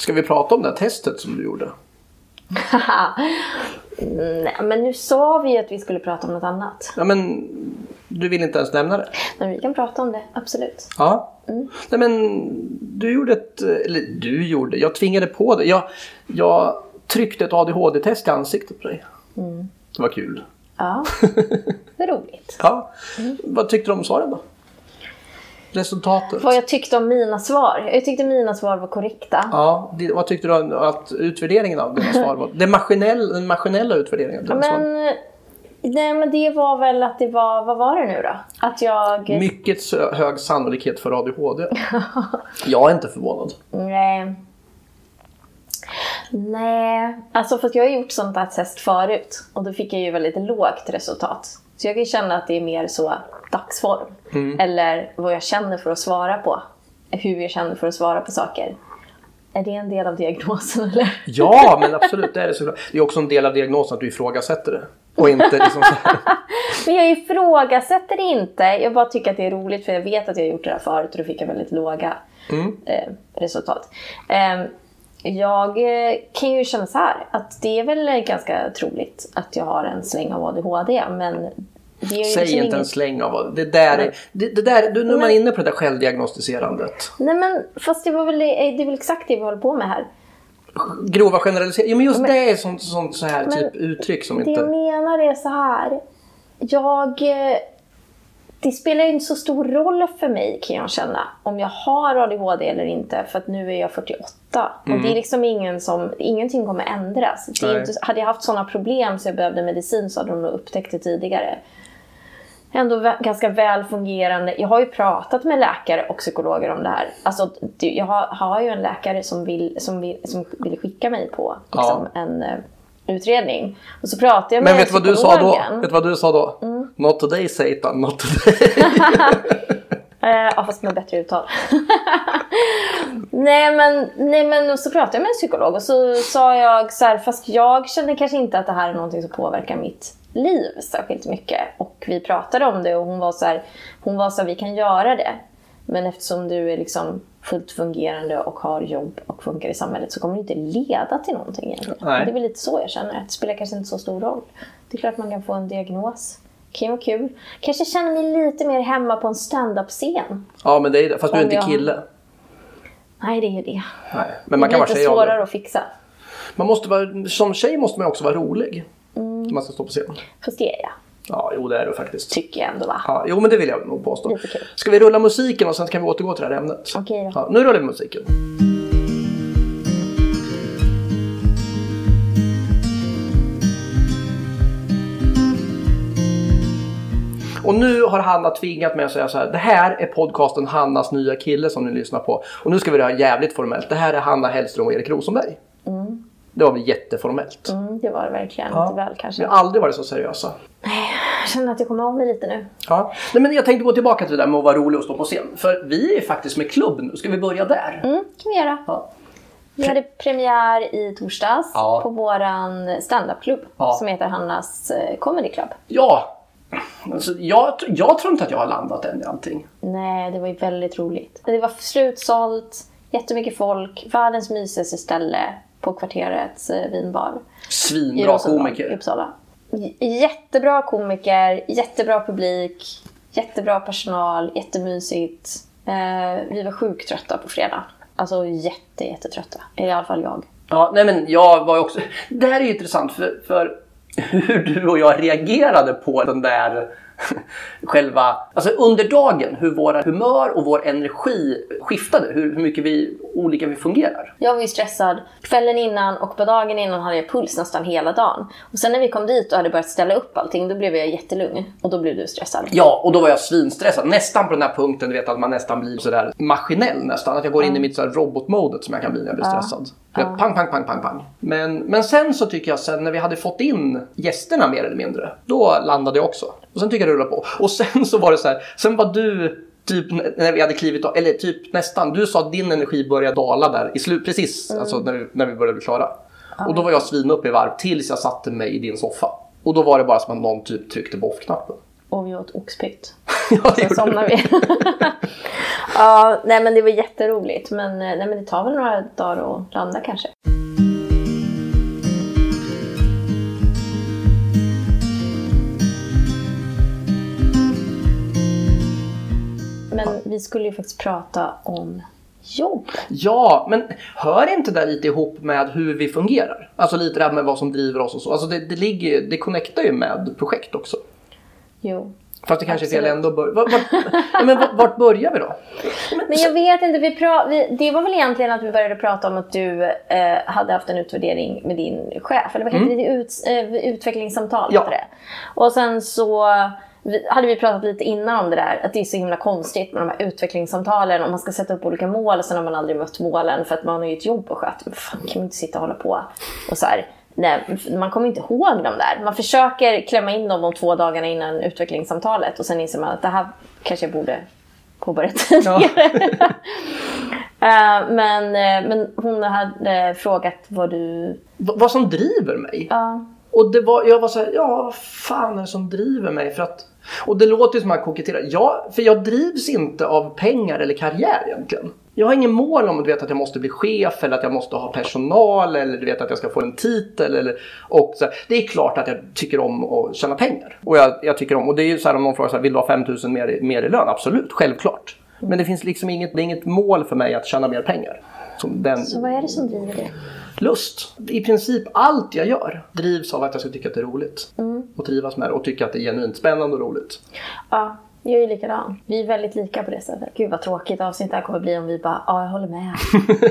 Ska vi prata om det här testet som du gjorde? Nej, men nu sa vi ju att vi skulle prata om något annat. Ja, men du vill inte ens nämna det? Men vi kan prata om det, absolut. Ja. Nej, men du gjorde ett... Eller du gjorde... Jag tvingade på dig. Jag, jag tryckte ett ADHD-test i ansiktet på dig. Det var kul. Ja, det är roligt. Ja. Vad tyckte du om svaren då? Resultatet? Vad jag tyckte om mina svar. Jag tyckte mina svar var korrekta. Ja, det, vad tyckte du om att utvärderingen av dina svar var? Det maskinell, den maskinella utvärderingen av dina svar? Men, nej, men det var väl att det var, vad var det nu då? Att jag... Mycket hög sannolikhet för ADHD. jag är inte förvånad. Nej. Nej, alltså för att jag har gjort sånt här test förut och då fick jag ju väldigt lågt resultat. Så jag kan känna att det är mer så dagsform. Eller vad jag känner för att svara på. Hur jag känner för att svara på saker. Är det en del av diagnosen eller? Ja, men absolut. Det är det såklart. Det är också en del av diagnosen att du ifrågasätter det. Och inte liksom så här. Men jag ifrågasätter det inte. Jag bara tycker att det är roligt för jag vet att jag har gjort det här förut och då fick jag väldigt låga eh, resultat. Eh, jag kan ju känna så här att det är väl ganska troligt att jag har en släng av ADHD men Säg liksom inte en släng av det där. Är, det, det där du, nu är man inne på det där självdiagnostiserandet. Nej men fast det var väl, det är väl exakt det vi håller på med här. Grova generaliseringar. Ja, men just det är sånt, sånt så här typ uttryck som Det jag inte... menar är så här. Jag... eh, Det spelar ju inte så stor roll för mig kan jag känna om jag har ADHD eller inte för att nu är jag 48. Och det är liksom ingen som, ingenting kommer ändras. Det inte, hade jag haft sådana problem så jag behövde medicin så hade de nog upptäckt det tidigare. Ändå ganska väl fungerande. Jag har ju pratat med läkare och psykologer om det här. Alltså, jag har, har ju en läkare som vill, som vill, som vill skicka mig på liksom, en eh, utredning. Och så pratade jag med Men vet vad du sa då? Vet du vad du sa då? Mm. Not today Satan, not today. Eh, ja, fast med bättre uttal. nej, men, nej, men så pratade jag med en psykolog och så sa jag så här, fast jag känner kanske inte att det här är någonting som påverkar mitt liv särskilt mycket. Och vi pratade om det och hon var så här, hon var så här, vi kan göra det. Men eftersom du är liksom fullt fungerande och har jobb och funkar i samhället så kommer det inte leda till någonting egentligen. Nej. Det är väl lite så jag känner, att det spelar kanske inte så stor roll. Det är klart man kan få en diagnos. Kan ju vara kul. Kanske känner mig lite mer hemma på en stand-up-scen. ja, men det är. Fast du är inte jag- kille. Nej, det är det. Nej. Men man kan det vara är lite tjej av svårare att fixa. Man måste vara, som tjej måste man också vara rolig. Mm. Man ska stå på scen. Fast det är jag. Ja, jo det är du faktiskt. Tycker jag ändå va? Ja, jo men det vill jag nog påstå. Kul. Ska vi rulla musiken och sen kan vi återgå till det här ämnet? Okej då. Ja, nu rullar vi musiken. Och nu har Hanna tvingat mig att säga så här. Det här är podcasten Hannas nya kille som ni lyssnar på. Och nu ska vi göra jävligt formellt. Det här är Hanna Hellström och Erik Rosenberg. Det var väl jätteformellt. Mm, det var det verkligen. Ja. Väl kanske. Vi har aldrig varit så seriösa. Jag känner att jag kommer av mig lite nu. Ja. Nej, men jag tänkte gå tillbaka till det där med att vara rolig och stå på scen. För vi är faktiskt med klubb nu. Ska vi börja där? Mm, kan vi göra. Ja. Vi hade premiär i torsdags Ja. på våran standupklubb Ja. som heter Hannas eh, Comedy Club. Ja, alltså, jag, jag tror inte att jag har landat än i allting. Nej, det var ju väldigt roligt. Det var slutsålt, jättemycket folk, världens mysigaste ställe på kvarterets eh, vinbar. Svinbra Rosengård i komiker. Uppsala. Jättebra komiker, jättebra publik, jättebra personal, jättemysigt. Eh, vi var sjukt trötta på fredag. Alltså jätte, jättetrötta. I alla fall jag. Ja, nej men jag var också... Det här är ju intressant för, för hur du och jag reagerade på den där själva... Alltså under dagen, hur våra humör och vår energi skiftade. Hur, hur mycket vi, olika vi fungerar. Jag var ju stressad kvällen innan och på dagen innan hade jag puls nästan hela dagen. Och sen när vi kom dit och hade börjat ställa upp allting, då blev jag jättelugn. Och då blev du stressad. Ja, och då var jag svinstressad. Nästan på den här punkten, du vet att man nästan blir sådär maskinell nästan. Att jag går in i mitt robotmodet som jag kan bli när jag blir stressad. Jag, pang, pang, pang, pang, pang. Men, men sen så tycker jag sen när vi hade fått in gästerna mer eller mindre. Då landade jag också. Och sen tycker jag det rullade på. Och sen så var det så här. Sen var du typ när vi hade klivit av, eller typ nästan. Du sa att din energi började dala där i slut, precis alltså när vi, när vi började bli klara. Och då var jag svin upp i varv tills jag satte mig i din soffa. Och då var det bara som att någon typ tryckte på off-knappen. Och vi åt oxpytt. Ja, Sen somnar vi. ja, nej men det var jätteroligt. Men, eh, nej, men det tar väl några dagar att landa kanske. Vi skulle ju faktiskt prata om jobb. Ja, men hör inte det lite ihop med hur vi fungerar? Alltså lite det här med vad som driver oss och så. Alltså det, det, ligger, det connectar ju med projekt också. Jo. Fast det kanske Absolut. är fel ändå. Bör, vart, vart, ja, men vart, börjar vi då? Men jag vet inte, vi pra- vi, det var väl egentligen att vi började prata om att du eh, hade haft en utvärdering med din chef. Eller vad heter det? Ut, eh, utvecklingssamtal Ja. det. Och sen så vi, hade vi pratat lite innan om det där, att det är så himla konstigt med de här utvecklingssamtalen. Om man ska sätta upp olika mål och sen har man aldrig mött målen för att man har ju ett jobb att sköta. Men fan, kan man inte sitta och hålla på och så här. Nej, man kommer inte ihåg dem där. Man försöker klämma in dem de två dagarna innan utvecklingssamtalet och sen inser man att det här kanske jag borde påbörja tidigare. Eh, men, eh, men hon hade frågat vad du... V- vad som driver mig? Ja. Och det var, jag var så här, ja vad fan är det som driver mig? För att, och det låter ju som att jag koketterar. Ja, för jag drivs inte av pengar eller karriär egentligen. Jag har ingen mål om du vet, att jag måste bli chef eller att jag måste ha personal eller du vet att jag ska få en titel. Eller, och så här. Det är klart att jag tycker om att tjäna pengar. Och jag, jag tycker om, och det är ju så här om någon frågar så här, vill du ha 5000 mer, mer i lön? Absolut, självklart. Men det finns liksom inget, det är inget mål för mig att tjäna mer pengar. Den, Så vad är det som driver det? Lust. I princip allt jag gör drivs av att jag ska tycka att det är roligt. Och trivas med det och tycka att det är genuint spännande och roligt. Ja, jag är likadan. Vi är väldigt lika på det sättet. Gud vad tråkigt avsnitt det här kommer bli om vi bara, ja jag håller med.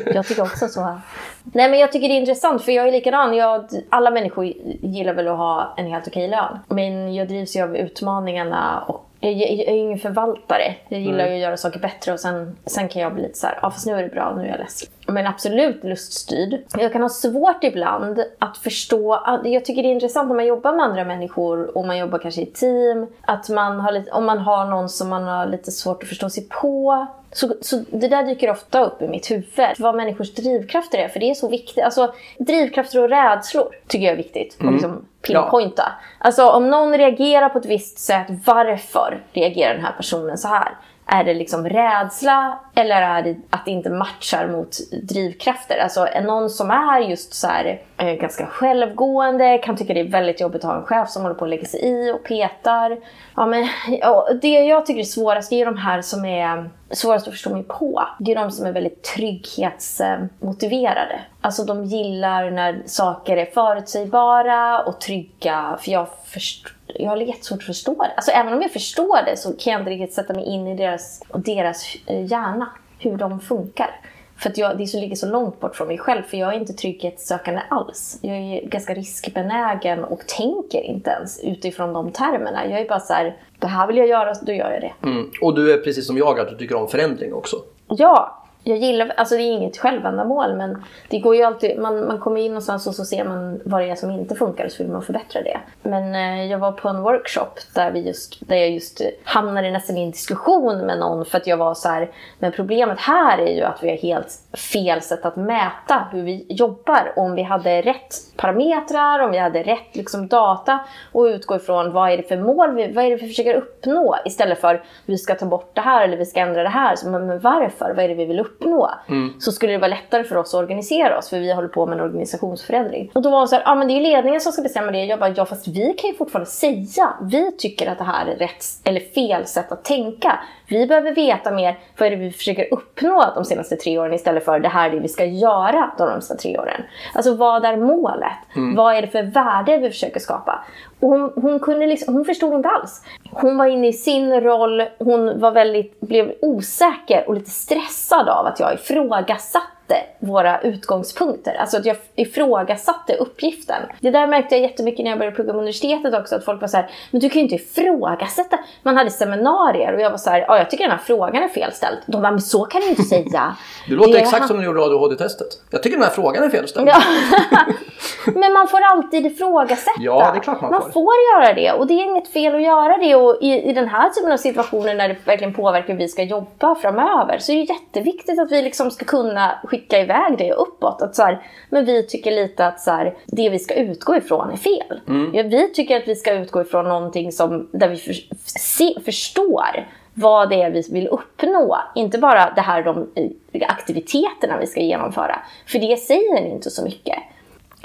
Jag tycker också så. Nej men jag tycker det är intressant för jag är likadan. Jag, alla människor gillar väl att ha en helt okej lön. Men jag drivs ju av utmaningarna och jag, jag, jag är ju ingen förvaltare. Jag gillar ju att göra saker bättre och sen, sen kan jag bli lite så här, ja fast nu är det bra, nu är jag ledsen. Men absolut luststyrd. Jag kan ha svårt ibland att förstå, att- jag tycker det är intressant när man jobbar med andra människor och man jobbar kanske i team, att man har lite, om man har någon som man har lite svårt att förstå sig på. Så, så det där dyker ofta upp i mitt huvud. Vad människors drivkrafter är, för det är så viktigt. Alltså drivkrafter och rädslor tycker jag är viktigt. Och liksom pinpointa. Alltså om någon reagerar på ett visst sätt, varför reagerar den här personen så här? Är det liksom rädsla eller är det att det inte matchar mot drivkrafter? Alltså är någon som är just så här, eh, ganska självgående, kan tycka det är väldigt jobbigt att ha en chef som håller på att lägga sig i och petar. Ja, men, ja, det jag tycker är svårast det är ju de här som är svårast att förstå mig på. Det är de som är väldigt trygghetsmotiverade. Alltså de gillar när saker är förutsägbara och trygga. För jag, först, jag har jättesvårt att förstå det. Alltså även om jag förstår det så kan jag inte riktigt sätta mig in i deras, deras eh, hjärna. Hur de funkar. För att jag, det ligger så långt bort från mig själv. För jag är inte trygghetssökande alls. Jag är ganska riskbenägen och tänker inte ens utifrån de termerna. Jag är bara så här, det här vill jag göra, då gör jag det. Mm. Och du är precis som jag, att du tycker om förändring också. Ja, jag gillar, alltså det är inget självändamål men det går ju alltid, man, man kommer in någonstans och så ser man vad det är som inte funkar och så vill man förbättra det. Men eh, jag var på en workshop där, vi just, där jag just hamnade nästan i en diskussion med någon för att jag var så här, men problemet här är ju att vi har helt fel sätt att mäta hur vi jobbar. Om vi hade rätt parametrar, om vi hade rätt liksom, data och utgå ifrån vad är det för mål, vi, vad är det vi försöker uppnå istället för vi ska ta bort det här eller vi ska ändra det här. Så, men, men varför? Vad är det vi vill uppnå? Så skulle det vara lättare för oss att organisera oss för vi håller på med en organisationsförändring. Och då var hon så här, ja ah, men det är ledningen som ska bestämma det. Jag bara, ja fast vi kan ju fortfarande säga, vi tycker att det här är rätt eller fel sätt att tänka. Vi behöver veta mer, vad är det vi försöker uppnå de senaste tre åren istället för det här är det vi ska göra de närmsta tre åren. Alltså vad är målet? Vad är det för värde vi försöker skapa? Och hon, hon, kunde liksom, hon förstod inte alls. Hon var inne i sin roll, hon var väldigt, blev osäker och lite stressad av att jag ifrågasatte våra utgångspunkter. Alltså att jag ifrågasatte uppgiften. Det där märkte jag jättemycket när jag började plugga på universitetet också. Att folk var så här, men du kan ju inte ifrågasätta. Man hade seminarier och jag var så här, ja jag tycker den här frågan är felställd. De bara, men så kan du inte säga. Du låter Det- exakt som när du gjorde ADHD-testet. Jag tycker den här frågan är felställd. Ja. Men man får alltid ifrågasätta. Ja, det är klart man man får. får göra det och det är inget fel att göra det. Och i, i den här typen av situationer när det verkligen påverkar hur vi ska jobba framöver så är det jätteviktigt att vi liksom ska kunna skicka skicka iväg det uppåt. Att så här, men vi tycker lite att så här, det vi ska utgå ifrån är fel. Mm. Ja, vi tycker att vi ska utgå ifrån någonting som, där vi för, se, förstår vad det är vi vill uppnå. Inte bara det här de eh, aktiviteterna vi ska genomföra. För det säger inte så mycket.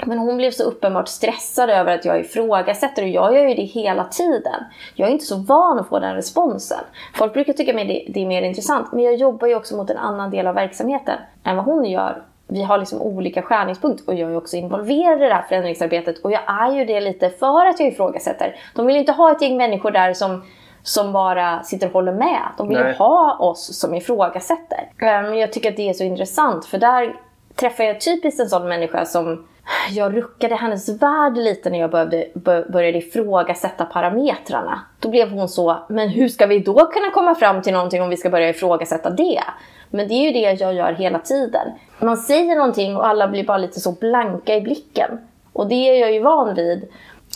Men hon blev så uppenbart stressad över att jag ifrågasätter och jag gör ju det hela tiden. Jag är inte så van att få den responsen. Folk brukar tycka att det är mer intressant, men jag jobbar ju också mot en annan del av verksamheten än vad hon gör. Vi har liksom olika skärningspunkt och jag är också involverad i det här förändringsarbetet och jag är ju det lite för att jag ifrågasätter. De vill inte ha ett gäng människor där som som bara sitter och håller med. De vill ju ha oss som ifrågasätter. Men jag tycker att det är så intressant för där träffar jag typiskt en sån människa som jag ruckade hennes värld lite när jag började, började ifrågasätta parametrarna. Då blev hon så, men hur ska vi då kunna komma fram till någonting om vi ska börja ifrågasätta det? Men det är ju det jag gör hela tiden. Man säger någonting och alla blir bara lite så blanka i blicken. Och det är jag ju van vid.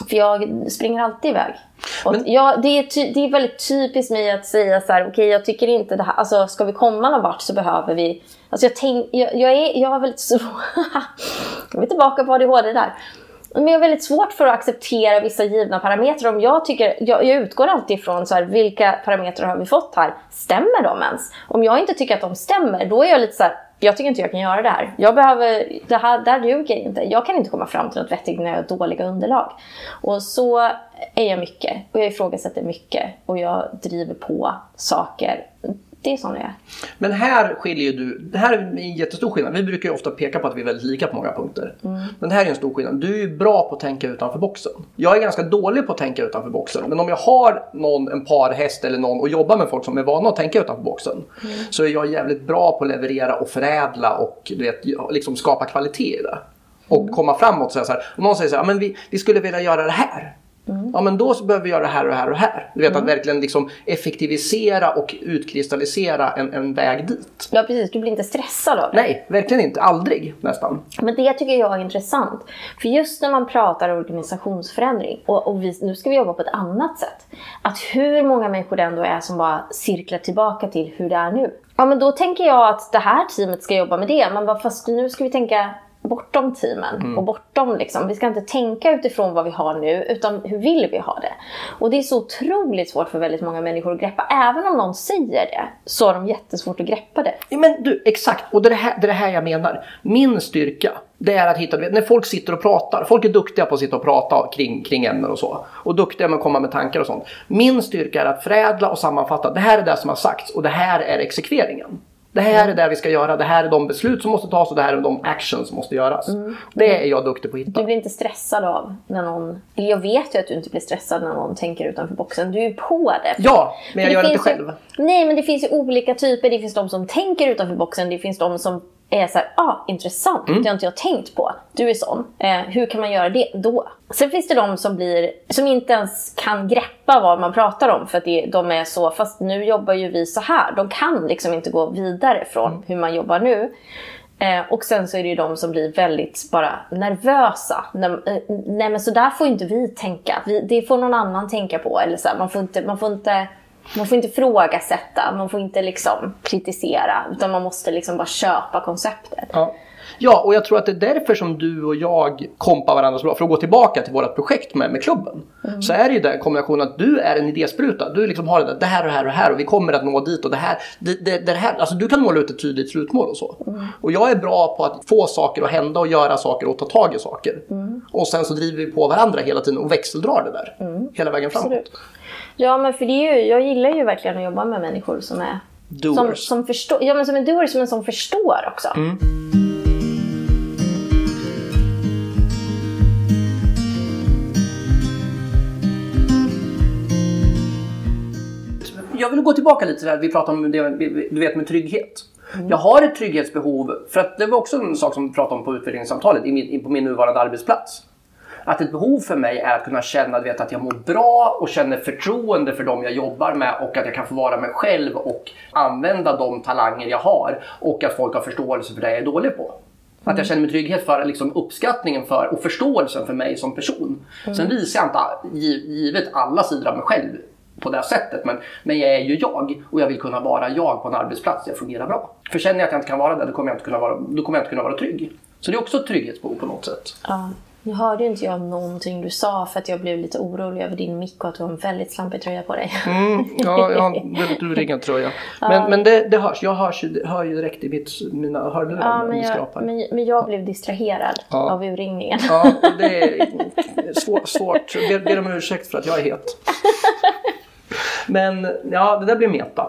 För jag springer alltid iväg. Men... jag, det, är det är väldigt typiskt mig att säga så här, okej okay, jag tycker inte det här, alltså ska vi komma någon vart så behöver vi, alltså jag tänk, jag, jag är, jag har väldigt svårt, jag är tillbaka på ADHD där. Men jag har väldigt svårt för att acceptera vissa givna parametrar. Om jag, tycker, jag, jag utgår alltid ifrån så här, vilka parametrar har vi fått här? Stämmer de ens? Om jag inte tycker att de stämmer, då är jag lite så här, jag tycker inte jag kan göra det här. Jag behöver, det här där duger inte. Jag kan inte komma fram till något vettigt när jag har dåliga underlag. Och så är jag mycket. Och jag ifrågasätter mycket. Och jag driver på saker det är sån jag är. Men här skiljer du, det här är en jättestor skillnad. Vi brukar ju ofta peka på att vi är väldigt lika på många punkter. Mm. Men det här är en stor skillnad. Du är ju bra på att tänka utanför boxen. Jag är ganska dålig på att tänka utanför boxen. Men om jag har någon, en parhäst eller någon och jobbar med folk som är vana att tänka utanför boxen. Mm. Så är jag jävligt bra på att leverera och förädla och du vet, liksom skapa kvalitet i det. Och mm. komma framåt och säga så här. Om någon säger så här, men vi, vi skulle vilja göra det här. Mm. Ja men då så behöver vi göra det här och det här och det här. Du vet mm. att verkligen liksom effektivisera och utkristallisera en, en väg dit. Ja precis, du blir inte stressad av det. Nej, verkligen inte. Aldrig nästan. Men det tycker jag är intressant. För just när man pratar organisationsförändring och, och vi, nu ska vi jobba på ett annat sätt. Att hur många människor det ändå är som bara cirklar tillbaka till hur det är nu. Ja men då tänker jag att det här teamet ska jobba med det. Man bara, fast nu ska vi tänka bortom teamen mm. och bortom liksom. Vi ska inte tänka utifrån vad vi har nu utan hur vill vi ha det? Och det är så otroligt svårt för väldigt många människor att greppa. Även om någon säger det så har de jättesvårt att greppa det. Ja, men du, exakt. Och det är det, här, det är det här jag menar. Min styrka det är att hitta, när folk sitter och pratar, folk är duktiga på att sitta och prata kring, kring ämnen och så. Och duktiga med att komma med tankar och sånt. Min styrka är att förädla och sammanfatta, det här är det som har sagts och det här är exekveringen. Det här är det vi ska göra, det här är de beslut som måste tas och det här är de actions som måste göras. Mm. Det är jag duktig på att hitta. Du blir inte stressad av när någon, eller jag vet ju att du inte blir stressad när någon tänker utanför boxen. Du är på det. Ja, men jag gör det inte själv. Ju, nej, men det finns ju olika typer. Det finns de som tänker utanför boxen, det finns de som är så här, ah, intressant, mm. det har inte jag tänkt på. Du är sån. Eh, hur kan man göra det då? Sen finns det de som, blir, som inte ens kan greppa vad man pratar om för att det, de är så, fast nu jobbar ju vi så här. De kan liksom inte gå vidare från mm. hur man jobbar nu. Eh, och sen så är det ju de som blir väldigt bara nervösa. Nej, eh, nej men så där får inte vi tänka. Vi, det får någon annan tänka på. Eller så här, man, får inte, man får inte man får inte ifrågasätta, man får inte liksom kritisera. Utan man måste liksom bara köpa konceptet. Ja. Ja, och jag tror att det är därför som du och jag kompar varandra så bra. För att gå tillbaka till vårt projekt med, med klubben. Mm. Så är det ju den kombinationen att du är en idéspruta. Du liksom har det, där, det här och det här och det här och vi kommer att nå dit och det här. Det, det, det här alltså du kan måla ut ett tydligt slutmål och så. Mm. Och jag är bra på att få saker att hända och göra saker och ta tag i saker. Mm. Och sen så driver vi på varandra hela tiden och växeldrar det där. Mm. Hela vägen framåt. Absolut. Ja, men för det är ju, jag gillar ju verkligen att jobba med människor som är Doers. Som, som, förstår, ja, men som är doers men som förstår också. Mm. Jag vill gå tillbaka lite till det här vi pratade om det, du vet med trygghet. Mm. Jag har ett trygghetsbehov, för att det var också en sak som vi pratade om på utvecklingssamtalet på min nuvarande arbetsplats. Att ett behov för mig är att kunna känna vet, att jag mår bra och känner förtroende för dem jag jobbar med och att jag kan få vara mig själv och använda de talanger jag har och att folk har förståelse för det jag är dålig på. Att jag känner mig trygghet för liksom, uppskattningen för och förståelsen för mig som person. Mm. Sen visar jag inte givet alla sidor av mig själv på det sättet. Men, men jag är ju jag och jag vill kunna vara jag på en arbetsplats där jag fungerar bra. För känner jag att jag inte kan vara det, då kommer jag inte kunna vara, då kommer jag inte kunna vara trygg. Så det är också ett trygghetsbehov på något sätt. Ja. Nu hörde ju inte jag någonting du sa för att jag blev lite orolig över din mick och att du har en väldigt slampig tröja på dig. Mm, ja, jag har en väldigt urringad tröja. Men, ja. men det, det hörs. Jag hörs ju, hör ju direkt i mitt, mina hörlurar ja, men, jag, men, men jag blev distraherad ja. av urringningen. Ja, det är svår, svårt. Jag ber om ursäkt för att jag är het. Men ja, det där blir meta.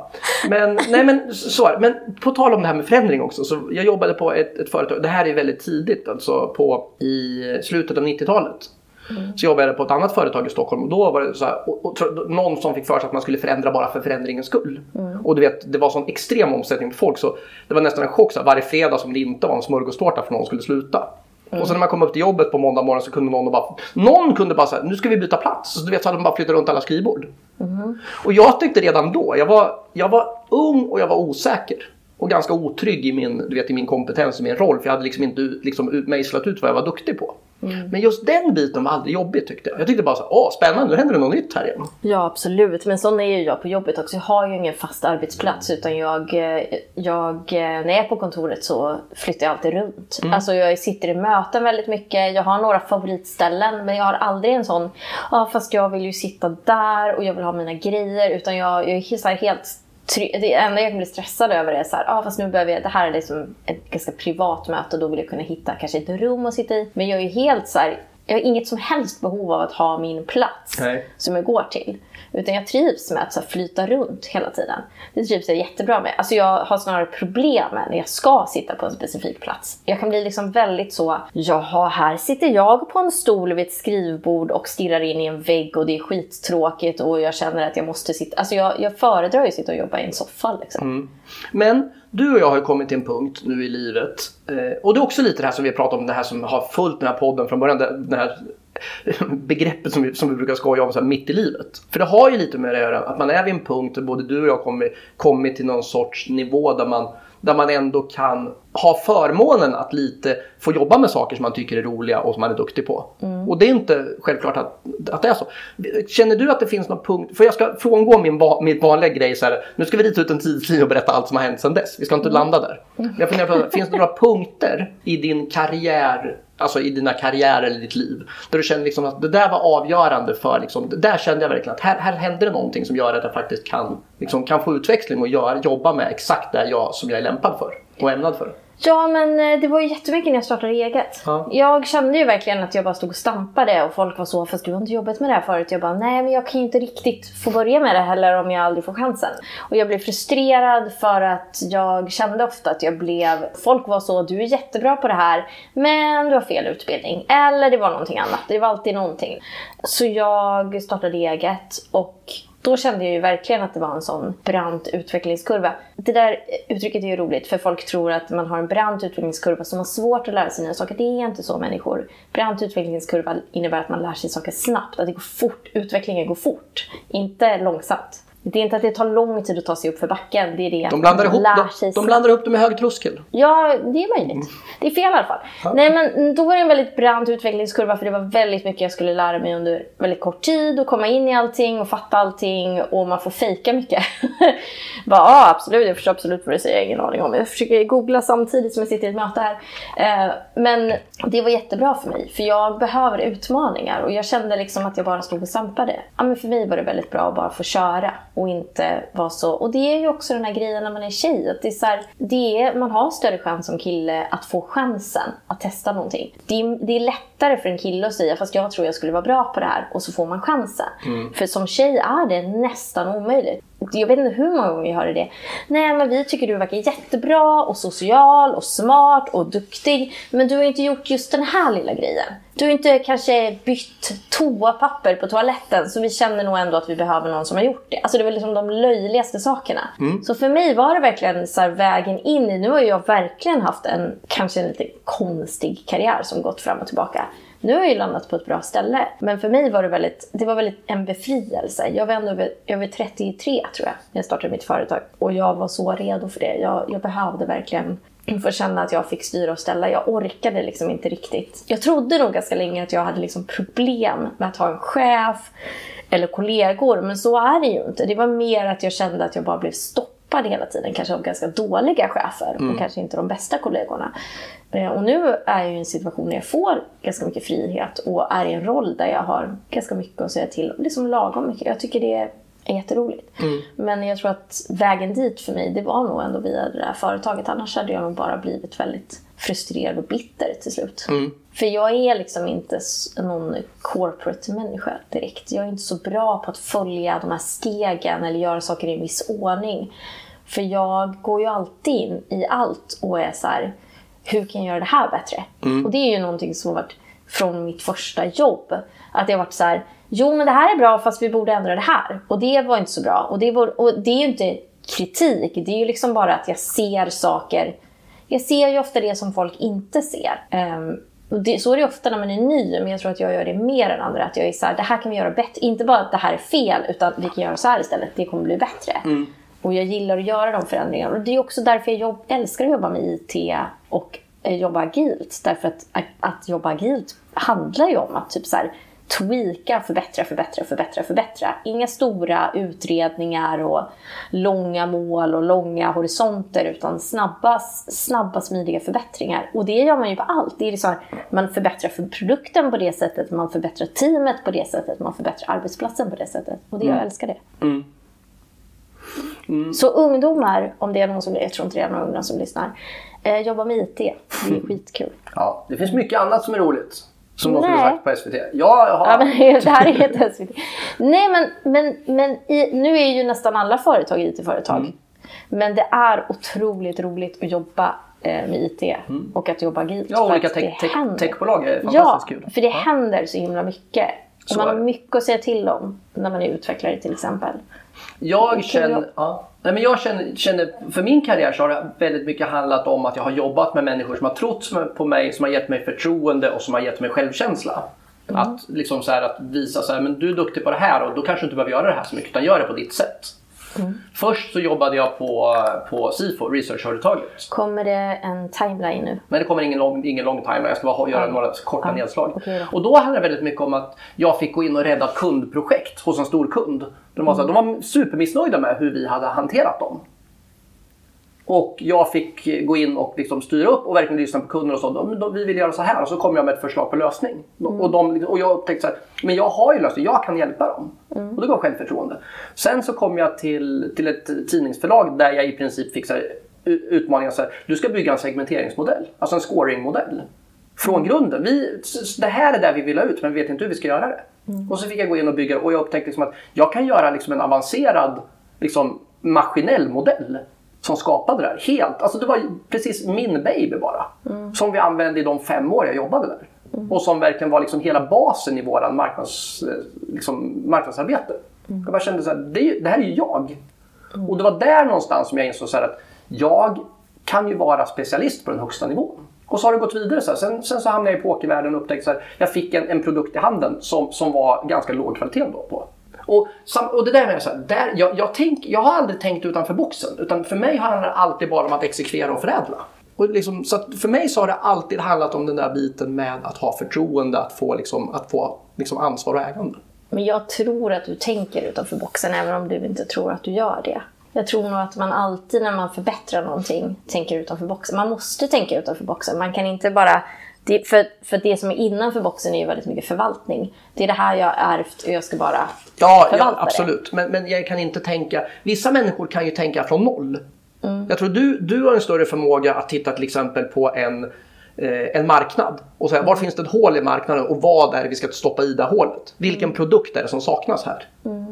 Men, nej, men, så, men på tal om det här med förändring också. Så jag jobbade på ett, ett företag, det här är väldigt tidigt, alltså på, i slutet av 90-talet. Mm. Så jobbade jag på ett annat företag i Stockholm och då var det så här, och, och, någon som fick för sig att man skulle förändra bara för förändringens skull. Mm. Och du vet, det var sån extrem omsättning på folk så det var nästan en chock så här, varje fredag som det inte var en smörgåstårta för någon skulle sluta. Mm. Och sen när man kom upp till jobbet på måndag morgon så kunde någon bara, någon kunde bara säga nu ska vi byta plats. Så du vet så hade de bara flyttat runt alla skrivbord. Mm. Och jag tyckte redan då, jag var, jag var ung och jag var osäker. Och ganska otrygg i min, du vet, i min kompetens, i min roll. För jag hade liksom inte liksom, mejslat ut vad jag var duktig på. Mm. Men just den biten var aldrig jobbig tyckte jag. Jag tyckte bara så åh spännande, nu händer det något nytt här igen. Ja absolut, men sån är ju jag på jobbet också. Jag har ju ingen fast arbetsplats utan jag, eh, jag eh, när jag är på kontoret så flyttar jag alltid runt. Mm. Alltså jag sitter i möten väldigt mycket, jag har några favoritställen men jag har aldrig en sån, ja fast jag vill ju sitta där och jag vill ha mina grejer. Utan jag, jag är helt det enda jag kan bli stressad över är så här, ah, fast nu behöver jag, det här är liksom ett ganska privat möte och då vill jag kunna hitta kanske ett rum att sitta i. Men jag är helt så här, jag har inget som helst behov av att ha min plats Nej. som jag går till. Utan jag trivs med att så flyta runt hela tiden. Det trivs jag jättebra med. Alltså jag har snarare problem med när jag ska sitta på en specifik plats. Jag kan bli liksom väldigt så, jaha, här sitter jag på en stol vid ett skrivbord och stirrar in i en vägg och det är skittråkigt och jag känner att jag måste sitta. Alltså jag, jag föredrar ju att sitta och jobba i en soffa liksom. Mm. Men du och jag har ju kommit till en punkt nu i livet. Eh, och det är också lite det här som vi pratat om, det här som har följt den här podden från början. Den här begreppet som vi, som vi brukar skoja om, så här, mitt i livet. För det har ju lite med det att göra, att man är vid en punkt där både du och jag kommit, kommit till någon sorts nivå där man där man ändå kan ha förmånen att lite få jobba med saker som man tycker är roliga och som man är duktig på. Mm. Och det är inte självklart att, att det är så. Känner du att det finns någon punkt, för jag ska frångå min, min vanliga grej så här, nu ska vi rita ut en tidslinje och berätta allt som har hänt sedan dess. Vi ska inte mm. landa där. Mm. Jag funderar på, finns det några punkter i din karriär alltså i dina karriärer eller ditt liv. Där du känner liksom att det där var avgörande för, liksom, där kände jag verkligen att här, här hände det någonting som gör att jag faktiskt kan, liksom, kan få utväxling och gör, jobba med exakt det jag, som jag är lämpad för och ämnad för. Ja, men eh, det var ju jättemycket när jag startade eget. Ja. Jag kände ju verkligen att jag bara stod och stampade och folk var så, fast du har inte jobbat med det här förut. Jag bara, nej men jag kan ju inte riktigt få börja med det heller om jag aldrig får chansen. Och jag blev frustrerad för att jag kände ofta att jag blev, folk var så, du är jättebra på det här, men du har fel utbildning. Eller det var någonting annat, det var alltid någonting. Så jag startade eget och då kände jag ju verkligen att det var en sån brant utvecklingskurva. Det där uttrycket är ju roligt för folk tror att man har en brant utvecklingskurva som har svårt att lära sig nya saker. Det är inte så människor. Brant utvecklingskurva innebär att man lär sig saker snabbt, att det går fort. Utvecklingen går fort, inte långsamt. Det är inte att det tar lång tid att ta sig upp för backen. Det är det de blandar, ihop, de, de blandar upp det med hög tröskel. Ja, det är möjligt. Mm. Det är fel i alla fall. Ja. Nej, men då var det en väldigt brant utvecklingskurva för det var väldigt mycket jag skulle lära mig under väldigt kort tid och komma in i allting och fatta allting och man får fejka mycket. Bara, ja, absolut, jag förstår absolut vad du säger, jag har ingen aning om. Jag försöker googla samtidigt som jag sitter i ett möte här. Eh, men det var jättebra för mig för jag behöver utmaningar och jag kände liksom att jag bara stod och stampade. Ja, men för mig var det väldigt bra att bara få köra och inte vara så. Och det är ju också den här grejen när man är tjej. Att det är så här, det är, man har större chans som kille att få chansen att testa någonting. Det är, det är lättare för en kille att säga fast jag tror jag skulle vara bra på det här och så får man chansen. Mm. För som tjej är det nästan omöjligt jag vet inte hur många gånger jag hörde det. Nej, men vi tycker du verkar jättebra och social och smart och duktig. Men du har inte gjort just den här lilla grejen. Du har inte kanske bytt toapapper på toaletten så vi känner nog ändå att vi behöver någon som har gjort det. Alltså det var liksom de löjligaste sakerna. Mm. Så för mig var det verkligen så vägen in i, nu har jag verkligen haft en kanske en lite konstig karriär som gått fram och tillbaka. Nu har jag ju landat på ett bra ställe. Men för mig var det väldigt, det var väldigt en befrielse. Jag var ändå över, över 33 tror jag, när jag startade mitt företag. Och jag var så redo för det. Jag, jag behövde verkligen få känna att jag fick styra och ställa. Jag orkade liksom inte riktigt. Jag trodde nog ganska länge att jag hade liksom problem med att ha en chef eller kollegor. Men så är det ju inte. Det var mer att jag kände att jag bara blev stoppad hela tiden. Kanske av ganska dåliga chefer och kanske inte de bästa kollegorna. Eh, Och nu är jag i en situation där jag får ganska mycket frihet och är i en roll där jag har ganska mycket att säga till om. Liksom lagom mycket. Jag tycker det är jätteroligt. Men jag tror att vägen dit för mig, det var nog ändå via det där företaget. Annars hade jag nog bara blivit väldigt frustrerad och bitter till slut. För jag är liksom inte någon corporate-människa direkt. Jag är inte så bra på att följa de här stegen eller göra saker i en viss ordning. För jag går ju alltid in i allt och är så här, hur kan jag göra det här bättre? Och det är ju någonting som har varit från mitt första jobb. Att det har varit så här, jo men det här är bra fast vi borde ändra det här. Och det var inte så bra. Och det, var, och det är ju inte kritik, det är ju liksom bara att jag ser saker. Jag ser ju ofta det som folk inte ser. Ehm, och det, så är det ofta när man är ny, men jag tror att jag gör det mer än andra. Att jag är så här, det här kan vi göra bättre. Inte bara att det här är fel, utan vi kan göra så här istället. Det kommer bli bättre. Och jag gillar att göra de förändringarna. Och det är också därför jag jobb, älskar att jobba med IT och eh, jobba agilt. Därför att, att, att jobba agilt handlar ju om att typ så här, tweaka, förbättra, förbättra, förbättra, förbättra. Inga stora utredningar och långa mål och långa horisonter utan snabba, snabba smidiga förbättringar. Och det gör man ju på allt. Det är så här, man förbättrar för produkten på det sättet, man förbättrar teamet på det sättet, man förbättrar arbetsplatsen på det sättet. Och det, jag älskar det. Så ungdomar, om det är någon som, jag tror inte det är några ungdomar som lyssnar, eh, jobba med IT. Det är skitkul. Ja, det finns mycket annat som är roligt. Som Nej. sagt på SVT. Ja, har... Ja, men det här är helt SVT. Nej, men, men, men i, nu är ju nästan alla företag IT-företag. Men det är otroligt roligt att jobba eh, med IT och att jobba agilt. Ja, olika tech, händer. techbolag är Ja, fantastiskt kul. för det händer så himla mycket. Och Så man har mycket att säga till om när man är utvecklare till exempel. Jag känner, ja. Nej, men jag känner, känner, för min karriär så har det väldigt mycket handlat om att jag har jobbat med människor som har trott på mig, som har gett mig förtroende och som har gett mig självkänsla. Mm. Att, liksom så här, att visa så här, men du är duktig på det här och då kanske du inte behöver göra det här så mycket utan gör det på ditt sätt. Mm. Först så jobbade jag på, på SIFO, researchföretaget. Kommer det en timeline nu? Men det kommer ingen lång, ingen lång timeline, jag ska bara göra Ja. några korta Ja, nedslag. då. Och då handlade det väldigt mycket om att jag fick gå in och rädda kundprojekt hos en stor kund. De var, så här, de var supermissnöjda med hur vi hade hanterat dem. Och jag fick gå in och liksom styra upp och verkligen lyssna på kunder och de, vi vill göra så här och så kom jag med ett förslag på lösning. Och, de, och jag tänkte så här, men jag har ju lösning, jag kan hjälpa dem. Och det gav självförtroende. Sen så kom jag till, till ett tidningsförlag där jag i princip fick så här, u- utmaningen så här, du ska bygga en segmenteringsmodell, alltså en scoringmodell. Från grunden. Vi, det här är det vi vill ha ut men vi vet inte hur vi ska göra det. Och så fick jag gå in och bygga och jag upptäckte liksom att jag kan göra liksom en avancerad liksom, maskinell modell som skapade det här. Helt, alltså det var precis min baby bara. Som vi använde i de fem år jag jobbade där. Och som verkligen var liksom hela basen i våran marknads, eh, liksom, marknadsarbete. Jag bara kände så här, det, det här är ju jag. Och det var där någonstans som jag insåg så att jag kan ju vara specialist på den högsta nivån. Och så har det gått vidare. Så. Sen, sen så hamnade jag i pokervärlden och upptäckte att jag fick en, en produkt i handen som, som var ganska låg kvalitet då på. Och, och det där med så här, där, jag, jag, tänk, jag har aldrig tänkt utanför boxen. Utan för mig handlar det alltid bara om att exekvera och förädla. Och liksom, så att för mig så har det alltid handlat om den där biten med att ha förtroende, att få, liksom, att få liksom ansvar och ägande. Men jag tror att du tänker utanför boxen även om du inte tror att du gör det. Jag tror nog att man alltid när man förbättrar någonting tänker utanför boxen. Man måste tänka utanför boxen. Man kan inte bara... Det, för, för det som är innanför boxen är ju väldigt mycket förvaltning. Det är det här jag har ärvt och jag ska bara Ja, ja förvalta det. absolut. Men, men jag kan inte tänka... Vissa människor kan ju tänka från noll. Jag tror du, du har en större förmåga att titta till exempel på en, en marknad och säga var finns det ett hål i marknaden och vad är det vi ska stoppa i det hålet? Vilken produkt är det som saknas här?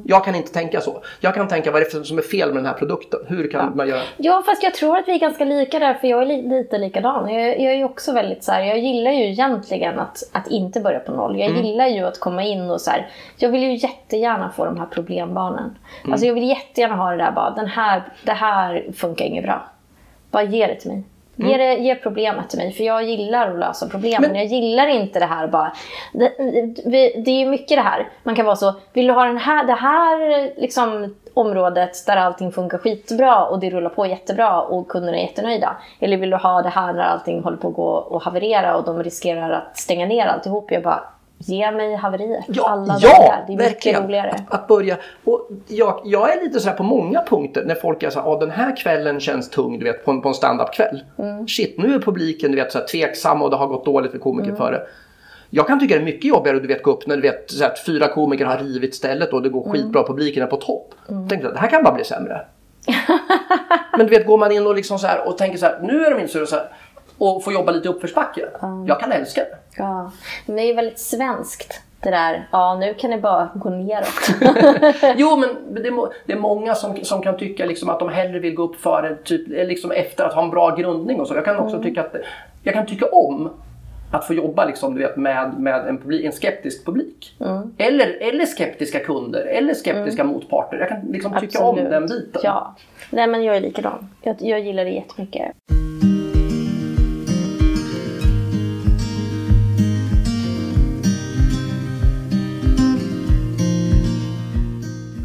Jag kan inte tänka så. Jag kan tänka vad är det som är fel med den här produkten? Hur kan man göra? Ja, fast jag tror att vi är ganska lika där, för jag är li- lite likadan. Jag, jag är ju också väldigt så här, jag gillar ju egentligen att, att inte börja på noll. Jag gillar ju att komma in och så här, jag vill ju jättegärna få de här problembarnen. Alltså jag vill jättegärna ha det där bara, den här, det här funkar inget bra. Bara ge det till mig. Ge, det, ge problemet till mig, för jag gillar att lösa problem. Men, jag gillar inte det här bara... Det, det, det är ju mycket det här. Man kan vara så, vill du ha den här, det här liksom, området där allting funkar skitbra och det rullar på jättebra och kunderna är jättenöjda? Eller vill du ha det här när allting håller på att gå och haverera och de riskerar att stänga ner alltihop? Jag bara, Ge mig haveriet. Ja, Alla ja dagar. Det är mycket verkligen. roligare. Att, att börja. Och jag, jag är lite sådär på många punkter när folk är såhär, ah, den här kvällen känns tung du vet, på en, på en standup-kväll. Mm. Shit, nu är publiken du vet, såhär, tveksam och det har gått dåligt för Mm. komiker före. Jag kan tycka det är mycket jobbigare att du vet, gå upp när du vet, såhär, att fyra komiker har rivit stället och det Mm. går skitbra, publiken är på topp. Tänk så här, det här kan bara bli sämre. Men du vet, går man in och, liksom så här, och tänker så här, nu är de inte så här, och får jobba lite uppförsbacke. Jag kan älska det. Ja. Men det är ju väldigt svenskt. Det där, ja nu kan det bara gå neråt. Jo, men det det är många som, som kan tycka liksom att de hellre vill gå upp före, typ, eh, liksom efter att ha en bra grundning och så. Jag kan också tycka att jag kan tycka om att få jobba liksom, du vet, med, med en, publik, en skeptisk publik. Eller, eller skeptiska kunder eller skeptiska motparter. Jag kan liksom tycka om Absolut. den biten. Ja. Nej men jag är likadan. Jag, jag gillar det jättemycket.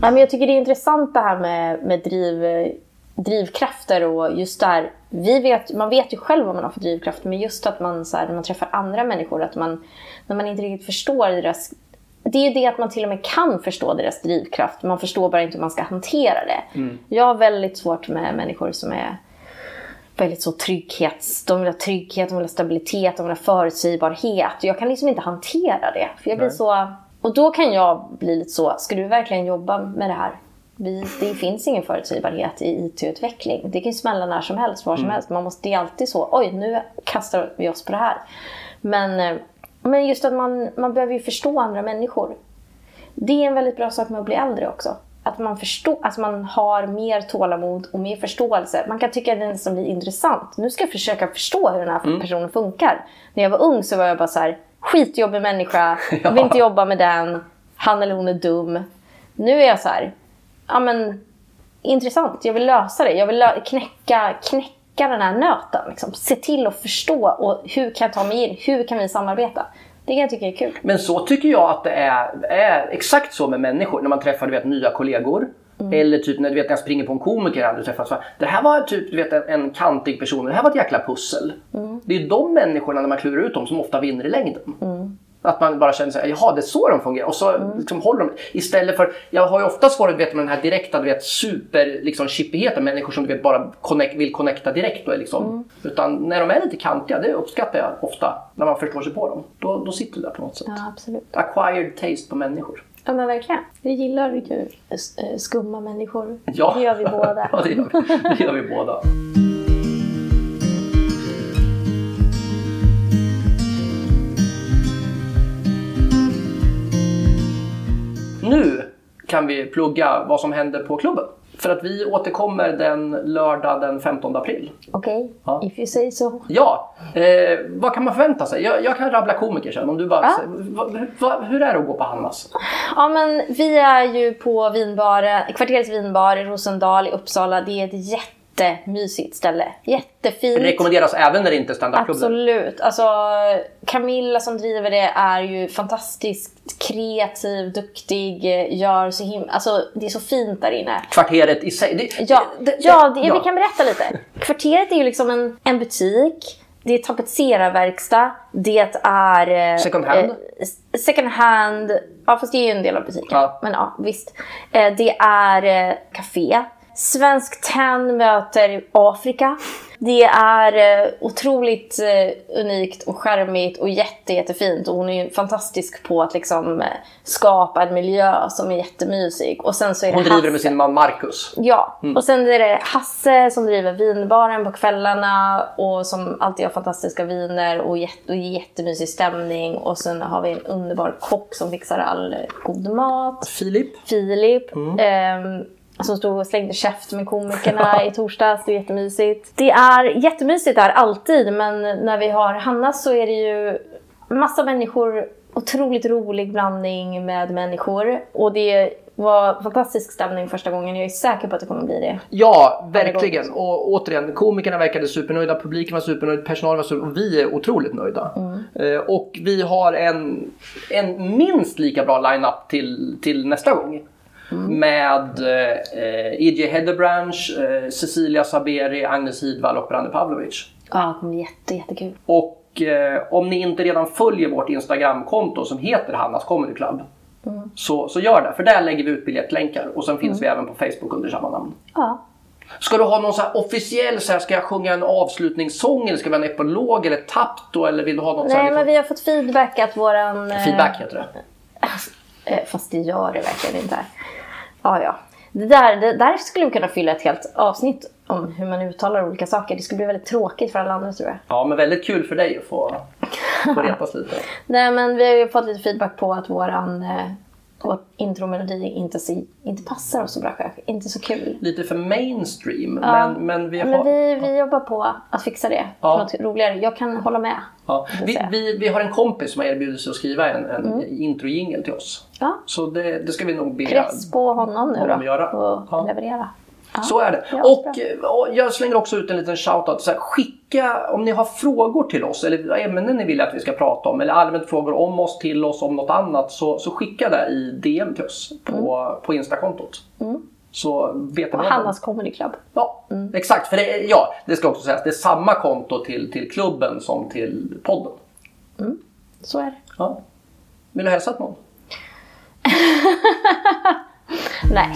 Ja, men jag tycker det är intressant det här med, med driv, drivkrafter och just där. Vi vet, man vet ju själv vad man har för drivkrafter men just att man så här, när man träffar andra människor att man, när man inte riktigt förstår deras det är ju det att man till och med kan förstå deras drivkraft. Man förstår bara inte hur man ska hantera det. Jag har väldigt svårt med människor som är väldigt så trygghets... De vill ha trygghet, de vill ha stabilitet, de vill ha förutsägbarhet. Jag kan liksom inte hantera det. För jag blir Nej. så... Och då kan jag bli lite så, ska du verkligen jobba med det här? Vi, det finns ingen förutsägbarhet i IT-utveckling. Det kan ju smälla när som helst, var som helst. Man måste, det är alltid så, oj nu kastar vi oss på det här. Men, eh, men just att man, man behöver ju förstå andra människor. Det är en väldigt bra sak med att bli äldre också. Att man, förstår, alltså man har mer tålamod och mer förståelse. Man kan tycka att det nästan blir intressant. Nu ska jag försöka förstå hur den här personen funkar. När jag var ung så var jag bara så här, skitjobbig människa, jag vill inte jobba med den, han eller hon är dum. Nu är jag så här, ja men intressant, jag vill lösa det. Jag vill knäcka, knäcka den här nöten. Liksom. Se till att förstå och hur kan jag ta mig in, hur kan vi samarbeta? Det kan jag tycka är kul. Men så tycker jag att det är, är exakt så med människor. När man träffar du vet, nya kollegor. Eller typ när, du vet, när jag springer på en komiker jag aldrig träffat. Det här var typ du vet, en, en kantig person. Det här var ett jäkla pussel. Det är de människorna när man klurar ut dem som ofta vinner i längden. Att man bara känner sig, jaha det är så de fungerar. Och så liksom håller de Istället för, jag har ju ofta svårt vet, med den här direkta, du vet super liksom, chippigheten. Människor som du vet bara connect, vill connecta direkt. Och, liksom. Utan när de är lite kantiga, det uppskattar jag ofta. När man förstår sig på dem. Då, då sitter det där på något sätt. Ja. Acquired taste på människor. Ja men verkligen. Vi gillar ju eh, skumma människor. Ja. Det gör vi båda. ja, det gör vi, det gör vi båda. Nu kan vi plugga vad som händer på klubben. För att vi återkommer den lördag den 15 april. Okej, Ja. if you say so. Ja, eh, vad kan man förvänta sig? Jag, jag kan rabbla komiker sen. Om du bara, Ja. va, va, hur är det att gå på Hannas? Ja men vi är ju på vinbar, kvarterets vinbar i Rosendal i Uppsala. Det är ett jättemysigt ställe. Jättefint. Rekommenderas även när det inte är standupklubben. Absolut. Alltså, Camilla som driver det är ju fantastiskt kreativ, duktig, gör så himla... Alltså, det är så fint där inne. Kvarteret i sig. Det, Ja, det- ja, det, ja. vi kan berätta lite. Kvarteret är ju liksom en, en butik. Det är tapetserarverkstad. Det är... eh, Second hand? eh, second hand. Ja, fast det är ju en del av butiken. Ja. Men ja, visst. Eh, det är eh, café. Svensk Tenn möter Afrika. Det är eh, otroligt eh, unikt och charmigt och jätte, jättefint. Och hon är ju fantastisk på att liksom, eh, skapa en miljö som är jättemysig. Och sen så är det Hon driver det med sin man Marcus. Ja, Mm. och sen är det Hasse som driver vinbaren på kvällarna och som alltid har fantastiska viner och, jätte, och jättemysig stämning. Och sen har vi en underbar kock som fixar all god mat. Filip. Filip. Mm. ehm, som stod och slängde käft med komikerna i torsdags. Det är jättemysigt. Det är jättemysigt där alltid men när vi har Hanna så är det ju massa människor. Otroligt rolig blandning med människor. Och det var fantastisk stämning första gången. Jag är säker på att det kommer bli det. Ja, verkligen. Och återigen, komikerna verkade supernöjda, publiken var supernöjd, personalen var supernöjd och vi är otroligt nöjda. Eh, och vi har en, en minst lika bra line-up till, till nästa gång. Med eh, E.J. Heatherbranch, eh, Cecilia Saberi, Agnes Hidvall och Branne Pavlovic. Ja, det kommer jätte, jättekul. Och eh, om ni inte redan följer vårt Instagramkonto som heter Hannas Comedy Club. Så, så gör det, för där lägger vi ut biljettlänkar och sen finns vi även på Facebook under samma namn. Ja. Ska du ha någon så officiell, så här, ska jag sjunga en avslutningssång eller ska vi ha en epilog eller tapto eller vill du ha något så här, Nej, men liksom, vi har fått feedback att våran... eh, feedback heter det. Eh, Fast det gör det verkligen inte. Ja, ja. Det där, det där skulle vi kunna fylla ett helt avsnitt om hur man uttalar olika saker. Det skulle bli väldigt tråkigt för alla andra tror jag. Ja, men väldigt kul för dig att få, få retas lite. Nej, men vi har ju fått lite feedback på att våran vår intromelodi inte, så, inte passar oss så bra kanske. Inte så kul. Lite för mainstream, Ja. men, men vi har... Men vi, vi jobbar på att fixa det. Ja. Något roligare. Jag kan hålla med. Ja, vi, vi, vi har en kompis som har erbjudit sig att skriva en, en introjingel till oss. Ja. Så det, det ska vi nog be Press på honom nu honom då. göra. Och leverera. Så är det. Ja, och, bra. och jag slänger också ut en liten shoutout. Så här, skicka om ni har frågor till oss eller ämnen ni vill att vi ska prata om eller allmänt frågor om oss, till oss, om något annat. Så, så skicka det i DM till oss på, på Instakontot. Så vet Mm. Och Hannas Comedy Club. Ja, exakt. För det, är- ja, det ska också sägas. Det är samma konto till, till klubben som till podden. Så är det. Ja. Vill du hälsa till någon? Nej.